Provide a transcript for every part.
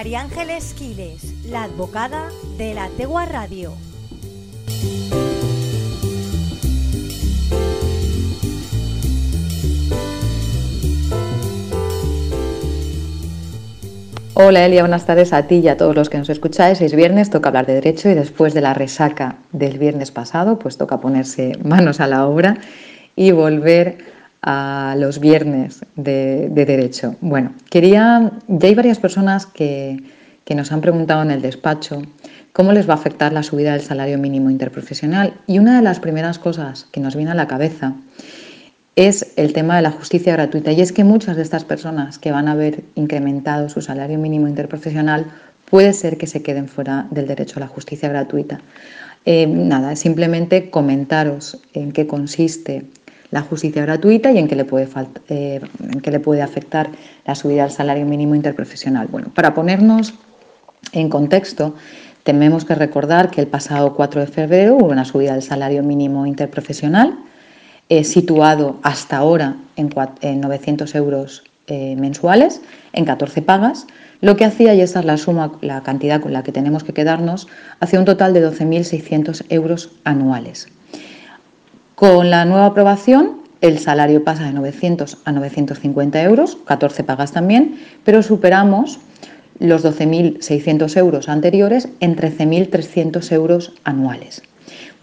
María Ángeles Quiles, la advocada de la Tegua Radio. Hola Elia, buenas tardes a ti y a todos los que nos escucháis. Es viernes, toca hablar de derecho y después de la resaca del viernes pasado, pues toca ponerse manos a la obra y volver a los viernes de, derecho. Bueno, quería, ya hay varias personas que, que nos han preguntado en el despacho cómo les va a afectar la subida del salario mínimo interprofesional y una de las primeras cosas que nos viene a la cabeza es el tema de la justicia gratuita. Y es que muchas de estas personas que van a haber incrementado su salario mínimo interprofesional puede ser que se queden fuera del derecho a la justicia gratuita. Eh, nada, simplemente comentaros en qué consiste la justicia gratuita y en qué le puede, eh, en qué le puede afectar la subida del salario mínimo interprofesional. Bueno, para ponernos en contexto, tenemos que recordar que el pasado 4 de febrero hubo una subida del salario mínimo interprofesional eh, situado hasta ahora en, 900 euros eh, mensuales, en 14 pagas, lo que hacía, y esa es la suma, la cantidad con la que tenemos que quedarnos, hacía un total de 12.600 euros anuales. Con la nueva aprobación, el salario pasa de 900 a 950 euros, 14 pagas también, pero superamos los 12.600 euros anteriores en 13.300 euros anuales.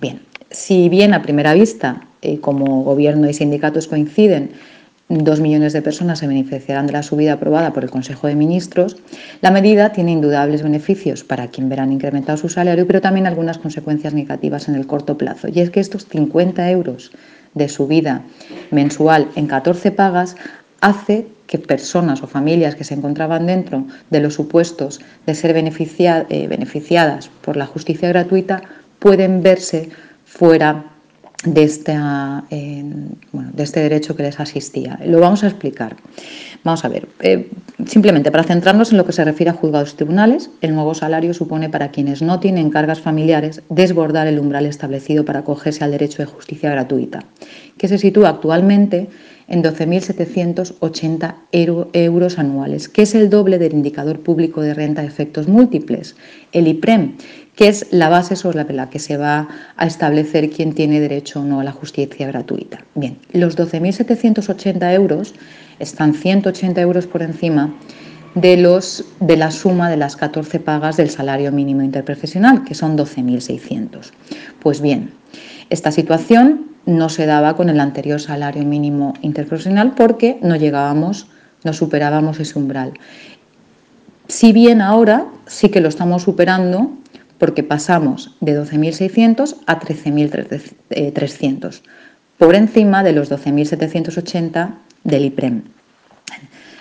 Bien, si bien a primera vista eh, como gobierno y sindicatos coinciden, dos millones de personas se beneficiarán de la subida aprobada por el Consejo de Ministros, la medida tiene indudables beneficios para quien verán incrementado su salario, pero también algunas consecuencias negativas en el corto plazo. Y es que estos 50 euros de subida mensual en 14 pagas hace que personas o familias que se encontraban dentro de los supuestos de ser eh, beneficiadas por la justicia gratuita pueden verse fuera de, esta, bueno, de este derecho que les asistía. Lo vamos a explicar. Vamos a ver, eh, simplemente para centrarnos en lo que se refiere a juzgados y tribunales, el nuevo salario supone para quienes no tienen cargas familiares desbordar el umbral establecido para acogerse al derecho de justicia gratuita, que se sitúa actualmente en 12.780 euros anuales, que es el doble del indicador público de renta de efectos múltiples, el IPREM, que es la base sobre la que se va a establecer quién tiene derecho o no a la justicia gratuita. Bien, los 12.780 euros están 180 euros por encima de, los, de la suma de las 14 pagas del salario mínimo interprofesional, que son 12.600. Pues bien, esta situación no se daba con el anterior salario mínimo interprofesional porque no llegábamos, no superábamos ese umbral. Si bien ahora sí que lo estamos superando porque pasamos de 12.600 a 13.300, por encima de los 12.780 del IPREM.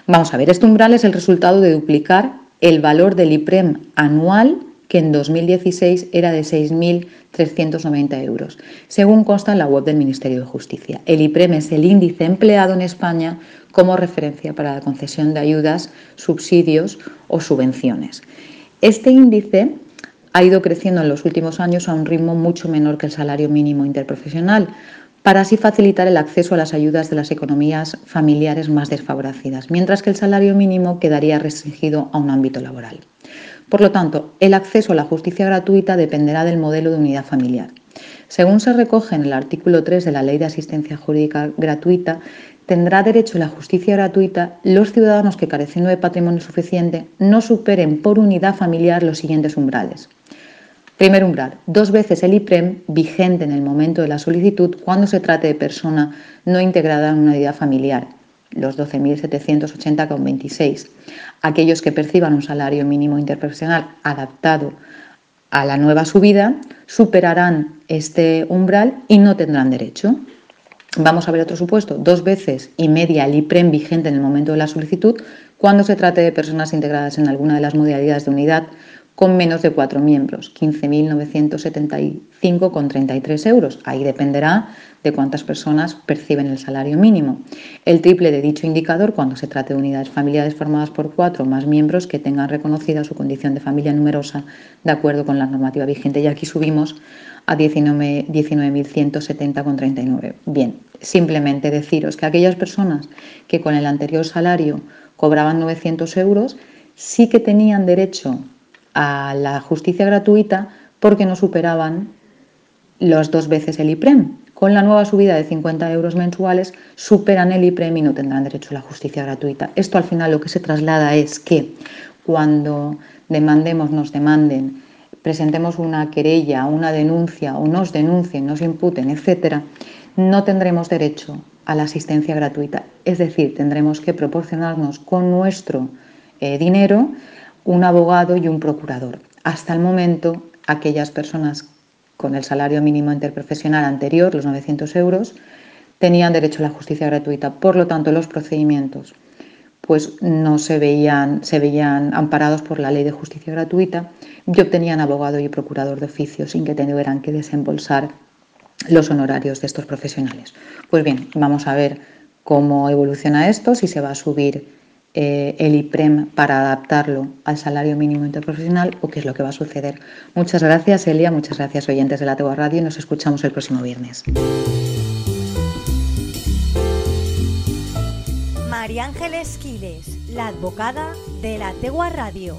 Vamos a ver, este umbral es el resultado de duplicar el valor del IPREM anual que en 2016 era de 6.390 euros, según consta en la web del Ministerio de Justicia. El IPREM es el índice empleado en España como referencia para la concesión de ayudas, subsidios o subvenciones. Este índice ha ido creciendo en los últimos años a un ritmo mucho menor que el salario mínimo interprofesional, para así facilitar el acceso a las ayudas de las economías familiares más desfavorecidas, mientras que el salario mínimo quedaría restringido a un ámbito laboral. Por lo tanto, el acceso a la justicia gratuita dependerá del modelo de unidad familiar. Según se recoge en el artículo 3 de la Ley de Asistencia Jurídica Gratuita, tendrá derecho a la justicia gratuita los ciudadanos que, careciendo de patrimonio suficiente, no superen por unidad familiar los siguientes umbrales. Primer umbral, dos veces el IPREM vigente en el momento de la solicitud cuando se trate de persona no integrada en una unidad familiar, los 12.780,26. Aquellos que perciban un salario mínimo interprofesional adaptado a la nueva subida superarán este umbral y no tendrán derecho. Vamos a ver otro supuesto, dos veces y media el IPREM vigente en el momento de la solicitud cuando se trate de personas integradas en alguna de las modalidades de unidad con menos de cuatro miembros, 15.975,33 euros. Ahí dependerá de cuántas personas perciben el salario mínimo. El triple de dicho indicador cuando se trate de unidades familiares formadas por cuatro o más miembros que tengan reconocida su condición de familia numerosa de acuerdo con la normativa vigente. Y aquí subimos a 19.170,39. Bien, simplemente deciros que aquellas personas que con el anterior salario cobraban 900 euros sí que tenían derecho a la justicia gratuita porque no superaban los dos veces el IPREM. Con la nueva subida de 50 euros mensuales superan el IPREM y no tendrán derecho a la justicia gratuita. Esto al final lo que se traslada es que cuando demandemos, nos demanden, presentemos una querella, una denuncia o nos denuncien, nos imputen, etcétera, no tendremos derecho a la asistencia gratuita. Es decir, tendremos que proporcionarnos con nuestro eh, dinero un abogado y un procurador. Hasta el momento, aquellas personas con el salario mínimo interprofesional anterior, los 900 euros, tenían derecho a la justicia gratuita. Por lo tanto, los procedimientos pues no se veían, se veían amparados por la ley de justicia gratuita y obtenían abogado y procurador de oficio sin que tuvieran que desembolsar los honorarios de estos profesionales. Pues bien, vamos a ver cómo evoluciona esto, si se va a subir eh, el IPREM para adaptarlo al salario mínimo interprofesional o qué es lo que va a suceder. Muchas gracias, Elia, muchas gracias, oyentes de la Tegua Radio, nos escuchamos el próximo viernes. María Ángeles Quiles, la advocada de la Tegua Radio.